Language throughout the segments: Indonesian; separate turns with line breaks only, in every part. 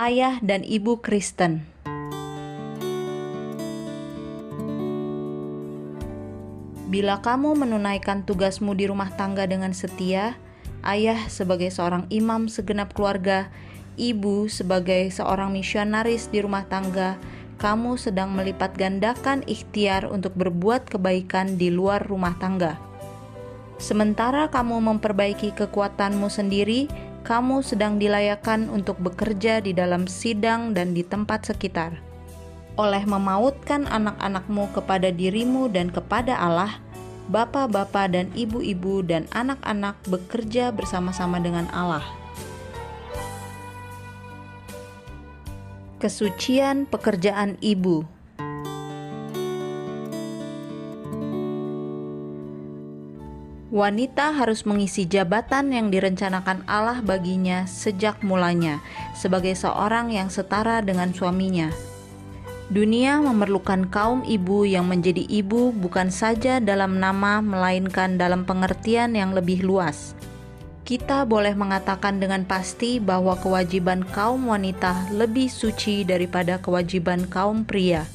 ayah dan ibu Kristen. Bila kamu menunaikan tugasmu di rumah tangga dengan setia, ayah sebagai seorang imam segenap keluarga, ibu sebagai seorang misionaris di rumah tangga, kamu sedang melipat gandakan ikhtiar untuk berbuat kebaikan di luar rumah tangga. Sementara kamu memperbaiki kekuatanmu sendiri, kamu sedang dilayakan untuk bekerja di dalam sidang dan di tempat sekitar oleh memautkan anak-anakmu kepada dirimu dan kepada Allah, bapak-bapak dan ibu-ibu dan anak-anak bekerja bersama-sama dengan Allah. Kesucian pekerjaan ibu. Wanita harus mengisi jabatan yang direncanakan Allah baginya sejak mulanya, sebagai seorang yang setara dengan suaminya Dunia memerlukan kaum ibu yang menjadi ibu bukan saja dalam nama, melainkan dalam pengertian yang lebih luas. Kita boleh mengatakan dengan pasti bahwa kewajiban kaum wanita lebih suci daripada kewajiban kaum pria.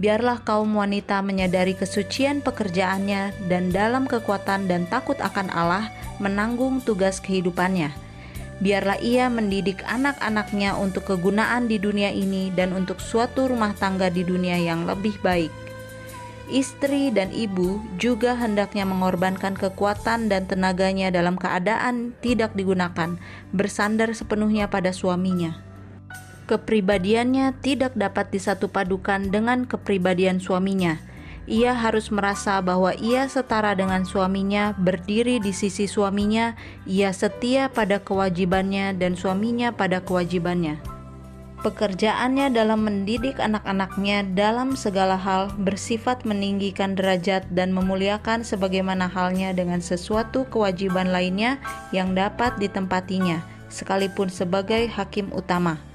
Biarlah kaum wanita menyadari kesucian pekerjaannya, dan dalam kekuatan dan takut akan Allah menanggung tugas kehidupannya biarlah ia mendidik anak-anaknya untuk kegunaan di dunia ini dan untuk suatu rumah tangga di dunia yang lebih baik. Istri dan ibu juga hendaknya mengorbankan kekuatan dan tenaganya dalam keadaan tidak digunakan, bersandar sepenuhnya pada suaminya. Kepribadiannya tidak dapat disatupadukan dengan kepribadian suaminya ia harus merasa bahwa ia setara dengan suaminya, berdiri di sisi suaminya, ia setia pada kewajibannya, dan suaminya pada kewajibannya. Pekerjaannya dalam mendidik anak-anaknya dalam segala hal bersifat meninggikan derajat dan memuliakan sebagaimana halnya dengan sesuatu kewajiban lainnya yang dapat ditempatinya, sekalipun sebagai hakim utama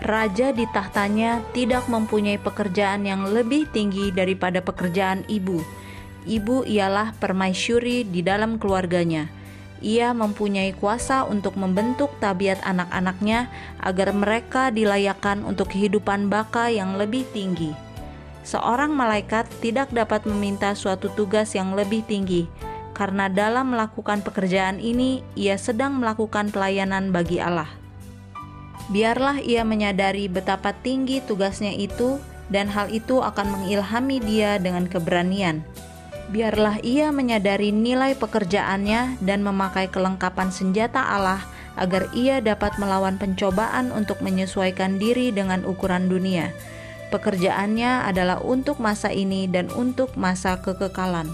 raja di tahtanya tidak mempunyai pekerjaan yang lebih tinggi daripada pekerjaan ibu. Ibu ialah permaisuri di dalam keluarganya. Ia mempunyai kuasa untuk membentuk tabiat anak-anaknya agar mereka dilayakkan untuk kehidupan baka yang lebih tinggi. Seorang malaikat tidak dapat meminta suatu tugas yang lebih tinggi, karena dalam melakukan pekerjaan ini ia sedang melakukan pelayanan bagi Allah biarlah ia menyadari betapa tinggi tugasnya itu, dan hal itu akan mengilhami dia dengan keberanian. Biarlah ia menyadari nilai pekerjaannya dan memakai kelengkapan senjata Allah agar ia dapat melawan pencobaan untuk menyesuaikan diri dengan ukuran dunia. Pekerjaannya adalah untuk masa ini dan untuk masa kekekalan.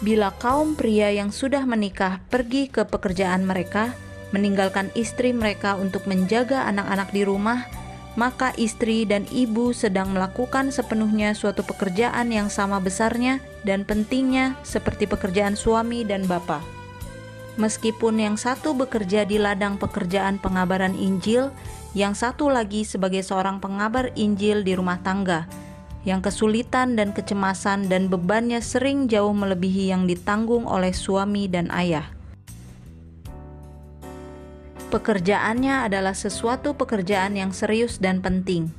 Bila kaum pria yang sudah menikah pergi ke pekerjaan mereka, meninggalkan istri mereka untuk menjaga anak-anak di rumah, maka istri dan ibu sedang melakukan sepenuhnya suatu pekerjaan yang sama besarnya dan pentingnya seperti pekerjaan suami dan bapa. Meskipun yang satu bekerja di ladang pekerjaan pengabaran Injil, yang satu lagi sebagai seorang pengabar Injil di rumah tangga, yang kesulitan dan kecemasan dan bebannya sering jauh melebihi yang ditanggung oleh suami dan ayah. Pekerjaannya adalah sesuatu pekerjaan yang serius dan penting.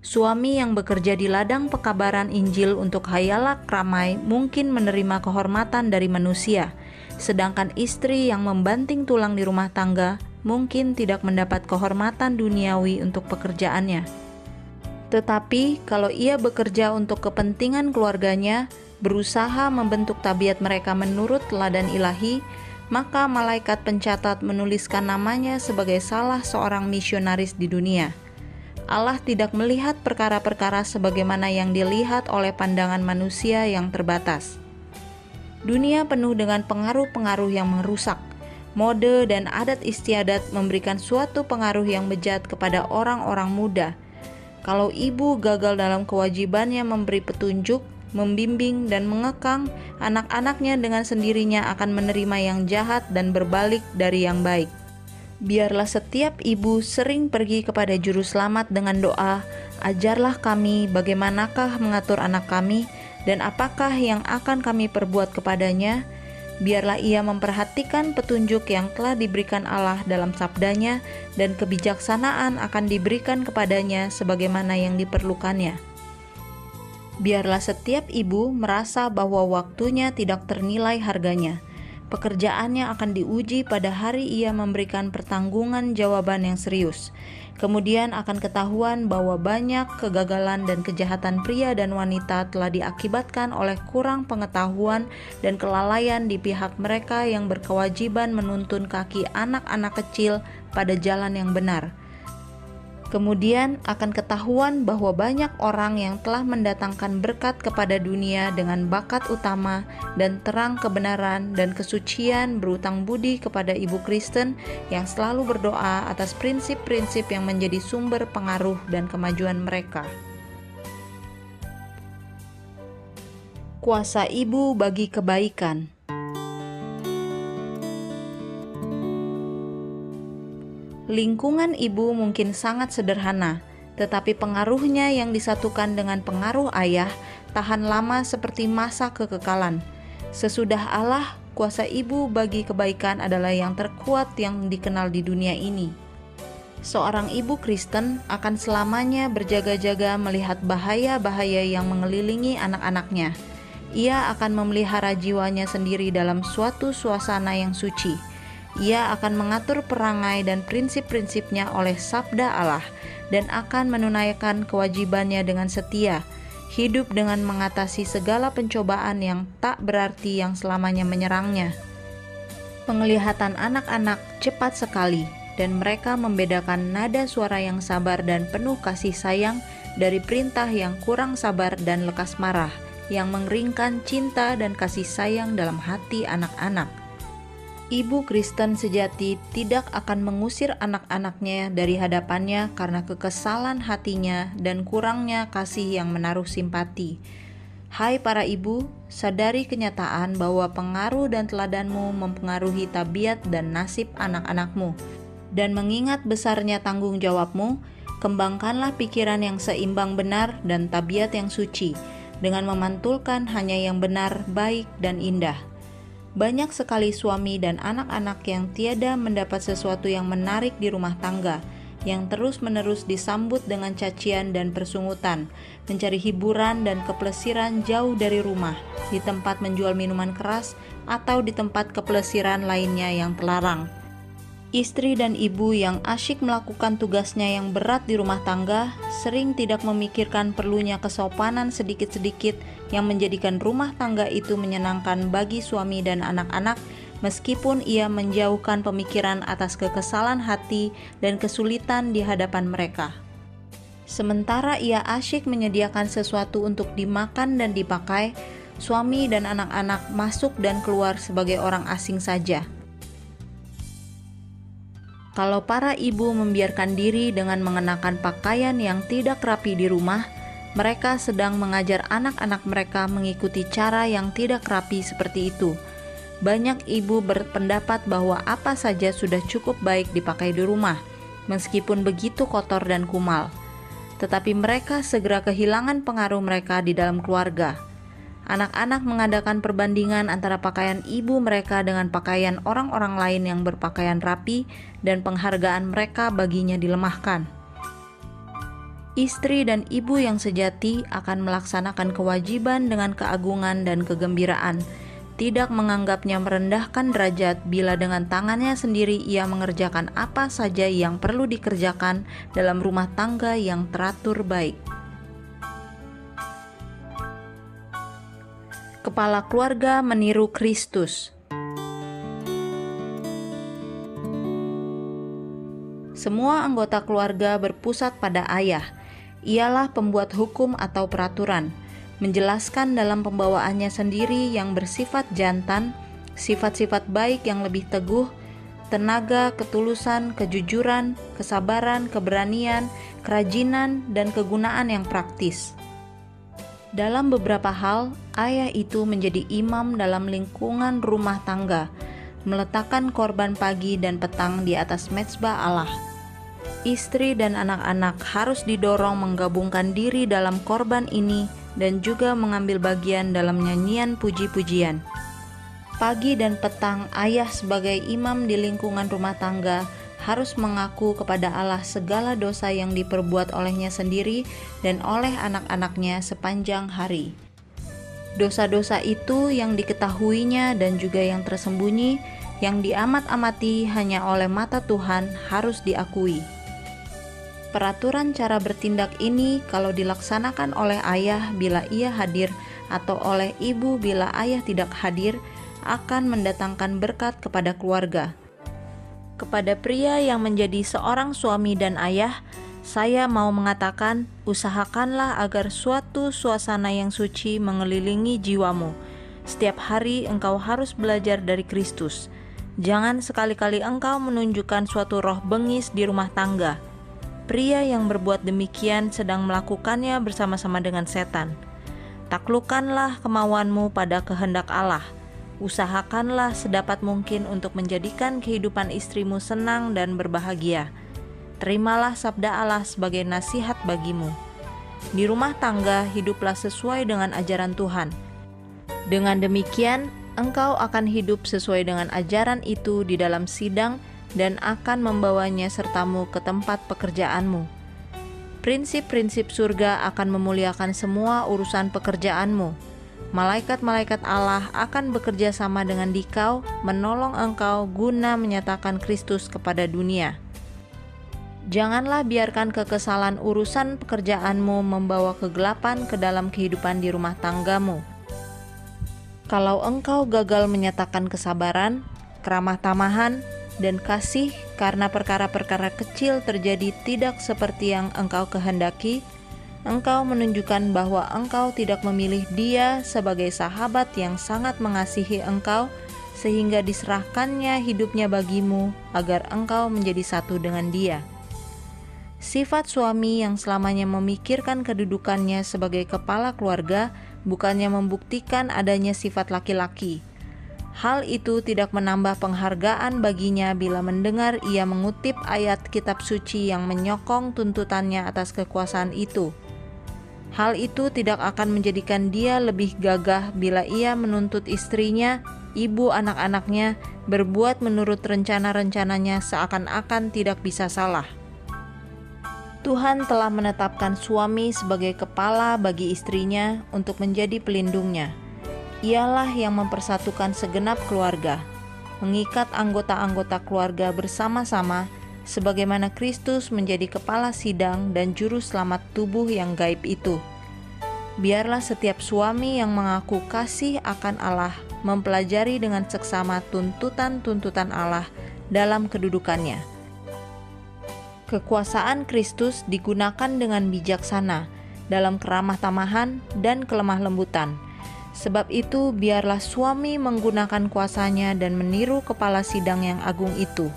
Suami yang bekerja di ladang pekabaran Injil untuk hayalak ramai mungkin menerima kehormatan dari manusia, sedangkan istri yang membanting tulang di rumah tangga mungkin tidak mendapat kehormatan duniawi untuk pekerjaannya. Tetapi kalau ia bekerja untuk kepentingan keluarganya, berusaha membentuk tabiat mereka menurut teladan ilahi, maka malaikat pencatat menuliskan namanya sebagai salah seorang misionaris di dunia. Allah tidak melihat perkara-perkara sebagaimana yang dilihat oleh pandangan manusia yang terbatas. Dunia penuh dengan pengaruh-pengaruh yang merusak. Mode dan adat istiadat memberikan suatu pengaruh yang bejat kepada orang-orang muda. Kalau ibu gagal dalam kewajibannya memberi petunjuk, membimbing, dan mengekang, anak-anaknya dengan sendirinya akan menerima yang jahat dan berbalik dari yang baik. Biarlah setiap ibu sering pergi kepada Juru Selamat dengan doa, "Ajarlah kami bagaimanakah mengatur anak kami, dan apakah yang akan kami perbuat kepadanya." biarlah ia memperhatikan petunjuk yang telah diberikan Allah dalam sabdanya dan kebijaksanaan akan diberikan kepadanya sebagaimana yang diperlukannya. Biarlah setiap ibu merasa bahwa waktunya tidak ternilai harganya. Pekerjaannya akan diuji pada hari ia memberikan pertanggungan jawaban yang serius. Kemudian akan ketahuan bahwa banyak kegagalan dan kejahatan pria dan wanita telah diakibatkan oleh kurang pengetahuan dan kelalaian di pihak mereka yang berkewajiban menuntun kaki anak-anak kecil pada jalan yang benar. Kemudian akan ketahuan bahwa banyak orang yang telah mendatangkan berkat kepada dunia dengan bakat utama dan terang kebenaran dan kesucian berutang budi kepada Ibu Kristen yang selalu berdoa atas prinsip-prinsip yang menjadi sumber pengaruh dan kemajuan mereka. Kuasa Ibu bagi kebaikan. Lingkungan ibu mungkin sangat sederhana, tetapi pengaruhnya yang disatukan dengan pengaruh ayah tahan lama seperti masa kekekalan. Sesudah Allah, kuasa ibu bagi kebaikan adalah yang terkuat yang dikenal di dunia ini. Seorang ibu Kristen akan selamanya berjaga-jaga melihat bahaya-bahaya yang mengelilingi anak-anaknya. Ia akan memelihara jiwanya sendiri dalam suatu suasana yang suci ia akan mengatur perangai dan prinsip-prinsipnya oleh sabda Allah dan akan menunaikan kewajibannya dengan setia, hidup dengan mengatasi segala pencobaan yang tak berarti yang selamanya menyerangnya. Penglihatan anak-anak cepat sekali dan mereka membedakan nada suara yang sabar dan penuh kasih sayang dari perintah yang kurang sabar dan lekas marah yang mengeringkan cinta dan kasih sayang dalam hati anak-anak Ibu Kristen sejati tidak akan mengusir anak-anaknya dari hadapannya karena kekesalan hatinya dan kurangnya kasih yang menaruh simpati. Hai para ibu, sadari kenyataan bahwa pengaruh dan teladanmu mempengaruhi tabiat dan nasib anak-anakmu. Dan mengingat besarnya tanggung jawabmu, kembangkanlah pikiran yang seimbang benar dan tabiat yang suci, dengan memantulkan hanya yang benar, baik, dan indah banyak sekali suami dan anak-anak yang tiada mendapat sesuatu yang menarik di rumah tangga, yang terus-menerus disambut dengan cacian dan persungutan, mencari hiburan dan keplesiran jauh dari rumah, di tempat menjual minuman keras, atau di tempat keplesiran lainnya yang terlarang. Istri dan ibu yang asyik melakukan tugasnya yang berat di rumah tangga sering tidak memikirkan perlunya kesopanan sedikit-sedikit yang menjadikan rumah tangga itu menyenangkan bagi suami dan anak-anak meskipun ia menjauhkan pemikiran atas kekesalan hati dan kesulitan di hadapan mereka. Sementara ia asyik menyediakan sesuatu untuk dimakan dan dipakai, suami dan anak-anak masuk dan keluar sebagai orang asing saja kalau para ibu membiarkan diri dengan mengenakan pakaian yang tidak rapi di rumah, mereka sedang mengajar anak-anak mereka mengikuti cara yang tidak rapi seperti itu. Banyak ibu berpendapat bahwa apa saja sudah cukup baik dipakai di rumah, meskipun begitu kotor dan kumal. Tetapi mereka segera kehilangan pengaruh mereka di dalam keluarga anak-anak mengadakan perbandingan antara pakaian ibu mereka dengan pakaian orang-orang lain yang berpakaian rapi, dan penghargaan mereka baginya dilemahkan. Istri dan ibu yang sejati akan melaksanakan kewajiban dengan keagungan dan kegembiraan, tidak menganggapnya merendahkan derajat bila dengan tangannya sendiri ia mengerjakan apa saja yang perlu dikerjakan dalam rumah tangga yang teratur baik. kepala keluarga meniru Kristus. Semua anggota keluarga berpusat pada ayah. Ialah pembuat hukum atau peraturan, menjelaskan dalam pembawaannya sendiri yang bersifat jantan, sifat-sifat baik yang lebih teguh, tenaga, ketulusan, kejujuran, kesabaran, keberanian, kerajinan, dan kegunaan yang praktis. Dalam beberapa hal, ayah itu menjadi imam dalam lingkungan rumah tangga, meletakkan korban pagi dan petang di atas mezbah Allah. Istri dan anak-anak harus didorong menggabungkan diri dalam korban ini dan juga mengambil bagian dalam nyanyian puji-pujian. Pagi dan petang, ayah sebagai imam di lingkungan rumah tangga harus mengaku kepada Allah segala dosa yang diperbuat olehnya sendiri dan oleh anak-anaknya sepanjang hari. Dosa-dosa itu yang diketahuinya dan juga yang tersembunyi, yang diamat-amati hanya oleh mata Tuhan, harus diakui. Peraturan cara bertindak ini, kalau dilaksanakan oleh ayah bila ia hadir, atau oleh ibu bila ayah tidak hadir, akan mendatangkan berkat kepada keluarga. Kepada pria yang menjadi seorang suami dan ayah, saya mau mengatakan, usahakanlah agar suatu suasana yang suci mengelilingi jiwamu. Setiap hari engkau harus belajar dari Kristus. Jangan sekali-kali engkau menunjukkan suatu roh bengis di rumah tangga. Pria yang berbuat demikian sedang melakukannya bersama-sama dengan setan. Taklukkanlah kemauanmu pada kehendak Allah usahakanlah sedapat mungkin untuk menjadikan kehidupan istrimu senang dan berbahagia. Terimalah sabda Allah sebagai nasihat bagimu. Di rumah tangga, hiduplah sesuai dengan ajaran Tuhan. Dengan demikian, engkau akan hidup sesuai dengan ajaran itu di dalam sidang dan akan membawanya sertamu ke tempat pekerjaanmu. Prinsip-prinsip surga akan memuliakan semua urusan pekerjaanmu malaikat-malaikat Allah akan bekerja sama dengan dikau, menolong engkau guna menyatakan Kristus kepada dunia. Janganlah biarkan kekesalan urusan pekerjaanmu membawa kegelapan ke dalam kehidupan di rumah tanggamu. Kalau engkau gagal menyatakan kesabaran, keramah tamahan, dan kasih karena perkara-perkara kecil terjadi tidak seperti yang engkau kehendaki, engkau menunjukkan bahwa engkau tidak memilih dia sebagai sahabat yang sangat mengasihi engkau, sehingga diserahkannya hidupnya bagimu agar engkau menjadi satu dengan dia. Sifat suami yang selamanya memikirkan kedudukannya sebagai kepala keluarga bukannya membuktikan adanya sifat laki-laki. Hal itu tidak menambah penghargaan baginya bila mendengar ia mengutip ayat kitab suci yang menyokong tuntutannya atas kekuasaan itu. Hal itu tidak akan menjadikan dia lebih gagah bila ia menuntut istrinya, ibu anak-anaknya, berbuat menurut rencana-rencananya seakan-akan tidak bisa salah. Tuhan telah menetapkan suami sebagai kepala bagi istrinya untuk menjadi pelindungnya. Ialah yang mempersatukan segenap keluarga, mengikat anggota-anggota keluarga bersama-sama sebagaimana Kristus menjadi kepala sidang dan juru selamat tubuh yang gaib itu. Biarlah setiap suami yang mengaku kasih akan Allah mempelajari dengan seksama tuntutan-tuntutan Allah dalam kedudukannya. Kekuasaan Kristus digunakan dengan bijaksana dalam keramah tamahan dan kelemah lembutan. Sebab itu, biarlah suami menggunakan kuasanya dan meniru kepala sidang yang agung itu.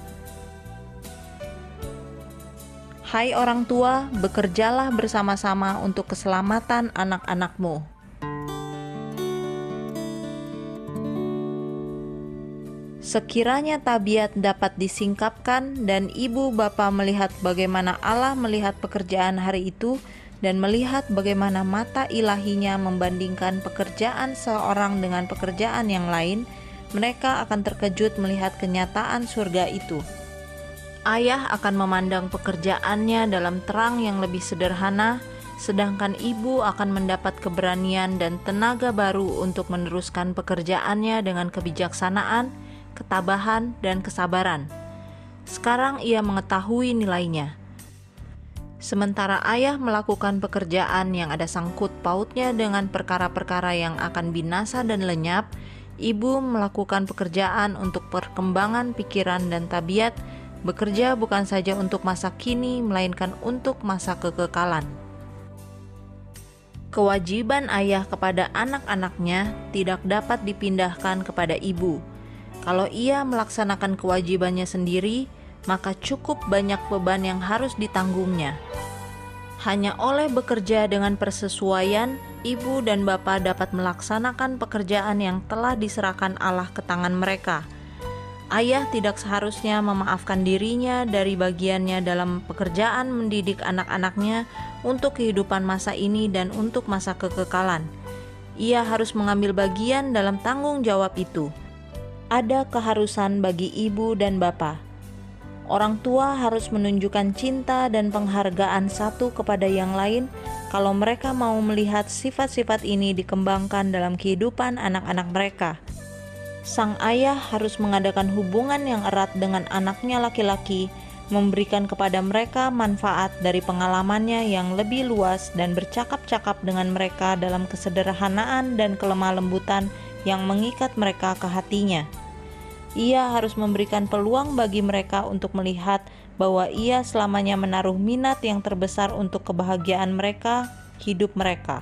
Hai orang tua, bekerjalah bersama-sama untuk keselamatan anak-anakmu. Sekiranya tabiat dapat disingkapkan dan ibu bapa melihat bagaimana Allah melihat pekerjaan hari itu dan melihat bagaimana mata ilahinya membandingkan pekerjaan seorang dengan pekerjaan yang lain, mereka akan terkejut melihat kenyataan surga itu ayah akan memandang pekerjaannya dalam terang yang lebih sederhana, sedangkan ibu akan mendapat keberanian dan tenaga baru untuk meneruskan pekerjaannya dengan kebijaksanaan, ketabahan, dan kesabaran. Sekarang ia mengetahui nilainya. Sementara ayah melakukan pekerjaan yang ada sangkut pautnya dengan perkara-perkara yang akan binasa dan lenyap, ibu melakukan pekerjaan untuk perkembangan pikiran dan tabiat bekerja bukan saja untuk masa kini, melainkan untuk masa kekekalan. Kewajiban ayah kepada anak-anaknya tidak dapat dipindahkan kepada ibu. Kalau ia melaksanakan kewajibannya sendiri, maka cukup banyak beban yang harus ditanggungnya. Hanya oleh bekerja dengan persesuaian, ibu dan bapak dapat melaksanakan pekerjaan yang telah diserahkan Allah ke tangan mereka Ayah tidak seharusnya memaafkan dirinya dari bagiannya dalam pekerjaan mendidik anak-anaknya untuk kehidupan masa ini dan untuk masa kekekalan. Ia harus mengambil bagian dalam tanggung jawab itu. ada keharusan bagi ibu dan bapak. Orang tua harus menunjukkan cinta dan penghargaan satu kepada yang lain kalau mereka mau melihat sifat-sifat ini dikembangkan dalam kehidupan anak-anak mereka. Sang ayah harus mengadakan hubungan yang erat dengan anaknya laki-laki, memberikan kepada mereka manfaat dari pengalamannya yang lebih luas dan bercakap-cakap dengan mereka dalam kesederhanaan dan kelemah lembutan yang mengikat mereka ke hatinya ia harus memberikan peluang bagi mereka untuk melihat bahwa ia selamanya menaruh minat yang terbesar untuk kebahagiaan mereka, hidup mereka.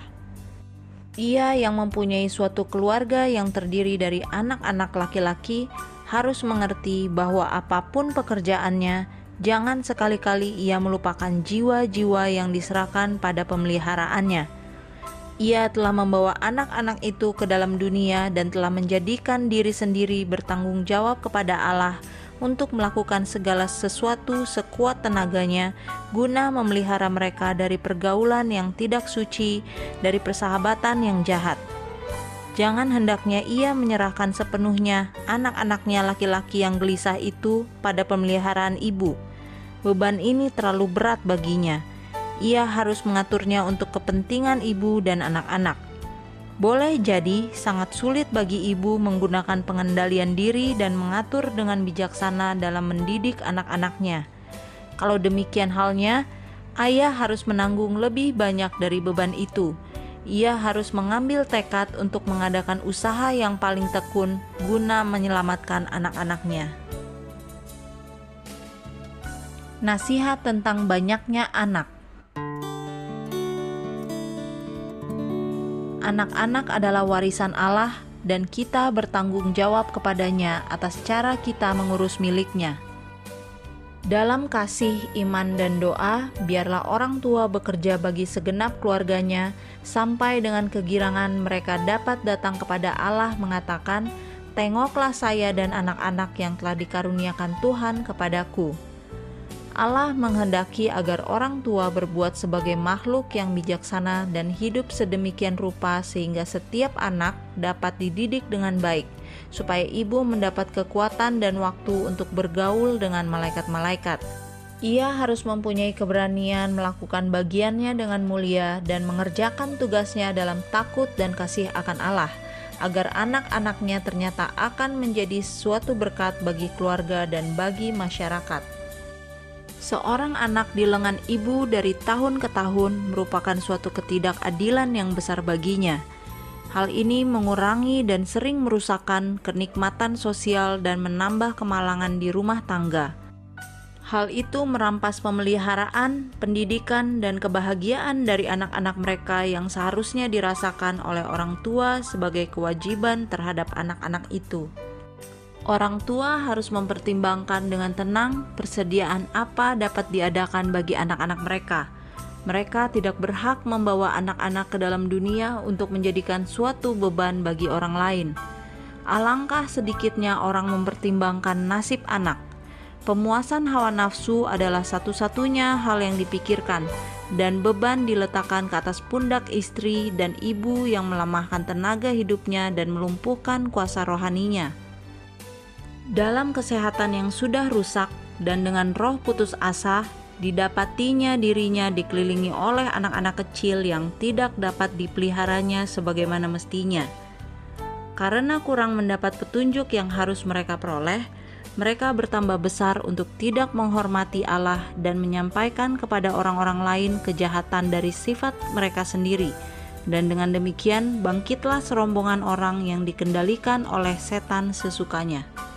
Ia yang mempunyai suatu keluarga yang terdiri dari anak-anak laki-laki harus mengerti bahwa apa pun pekerjaannya, jangan sekali-kali ia melupakan jiwa-jiwa yang diserahkan pada pemeliharaannya ia telah membawa anak-anak itu ke dalam dunia dan telah menjadikan diri sendiri bertanggung jawab kepada Allah untuk melakukan segala sesuatu sekuat tenaganya guna memelihara mereka dari pergaulan yang tidak suci, dari persahabatan yang jahat. Jangan hendaknya ia menyerahkan sepenuhnya anak-anaknya laki-laki yang gelisah itu pada pemeliharaan ibu. Beban ini terlalu berat baginya ia harus mengaturnya untuk kepentingan ibu dan anak-anak. Boleh jadi sangat sulit bagi ibu menggunakan pengendalian diri dan mengatur dengan bijaksana dalam mendidik anak-anaknya. Kalau demikian halnya, ayah harus menanggung lebih banyak dari beban itu. Ia harus mengambil tekad untuk mengadakan usaha yang paling tekun guna menyelamatkan anak-anaknya. Nasihat tentang banyaknya anak. Anak-anak adalah warisan Allah dan kita bertanggung jawab kepadanya atas cara kita mengurus miliknya. Dalam kasih, iman, dan doa, biarlah orang tua bekerja bagi segenap keluarganya sampai dengan kegirangan mereka dapat datang kepada Allah mengatakan, Tengoklah saya dan anak-anak yang telah dikaruniakan Tuhan kepadaku. Allah menghendaki agar orang tua berbuat sebagai makhluk yang bijaksana dan hidup sedemikian rupa sehingga setiap anak dapat dididik dengan baik, supaya ibu mendapat kekuatan dan waktu untuk bergaul dengan malaikat-malaikat. Ia harus mempunyai keberanian melakukan bagiannya dengan mulia dan mengerjakan tugasnya dalam takut dan kasih akan Allah, agar anak-anaknya ternyata akan menjadi suatu berkat bagi keluarga dan bagi masyarakat. Seorang anak di lengan ibu dari tahun ke tahun merupakan suatu ketidakadilan yang besar baginya. Hal ini mengurangi dan sering merusakkan kenikmatan sosial dan menambah kemalangan di rumah tangga. Hal itu merampas pemeliharaan, pendidikan, dan kebahagiaan dari anak-anak mereka yang seharusnya dirasakan oleh orang tua sebagai kewajiban terhadap anak-anak itu. Orang tua harus mempertimbangkan dengan tenang persediaan apa dapat diadakan bagi anak-anak mereka. Mereka tidak berhak membawa anak-anak ke dalam dunia untuk menjadikan suatu beban bagi orang lain. Alangkah sedikitnya orang mempertimbangkan nasib anak. Pemuasan hawa nafsu adalah satu-satunya hal yang dipikirkan, dan beban diletakkan ke atas pundak istri dan ibu yang melemahkan tenaga hidupnya dan melumpuhkan kuasa rohaninya dalam kesehatan yang sudah rusak dan dengan roh putus asa, didapatinya dirinya dikelilingi oleh anak-anak kecil yang tidak dapat dipeliharanya sebagaimana mestinya. Karena kurang mendapat petunjuk yang harus mereka peroleh, mereka bertambah besar untuk tidak menghormati Allah dan menyampaikan kepada orang-orang lain kejahatan dari sifat mereka sendiri. Dan dengan demikian, bangkitlah serombongan orang yang dikendalikan oleh setan sesukanya.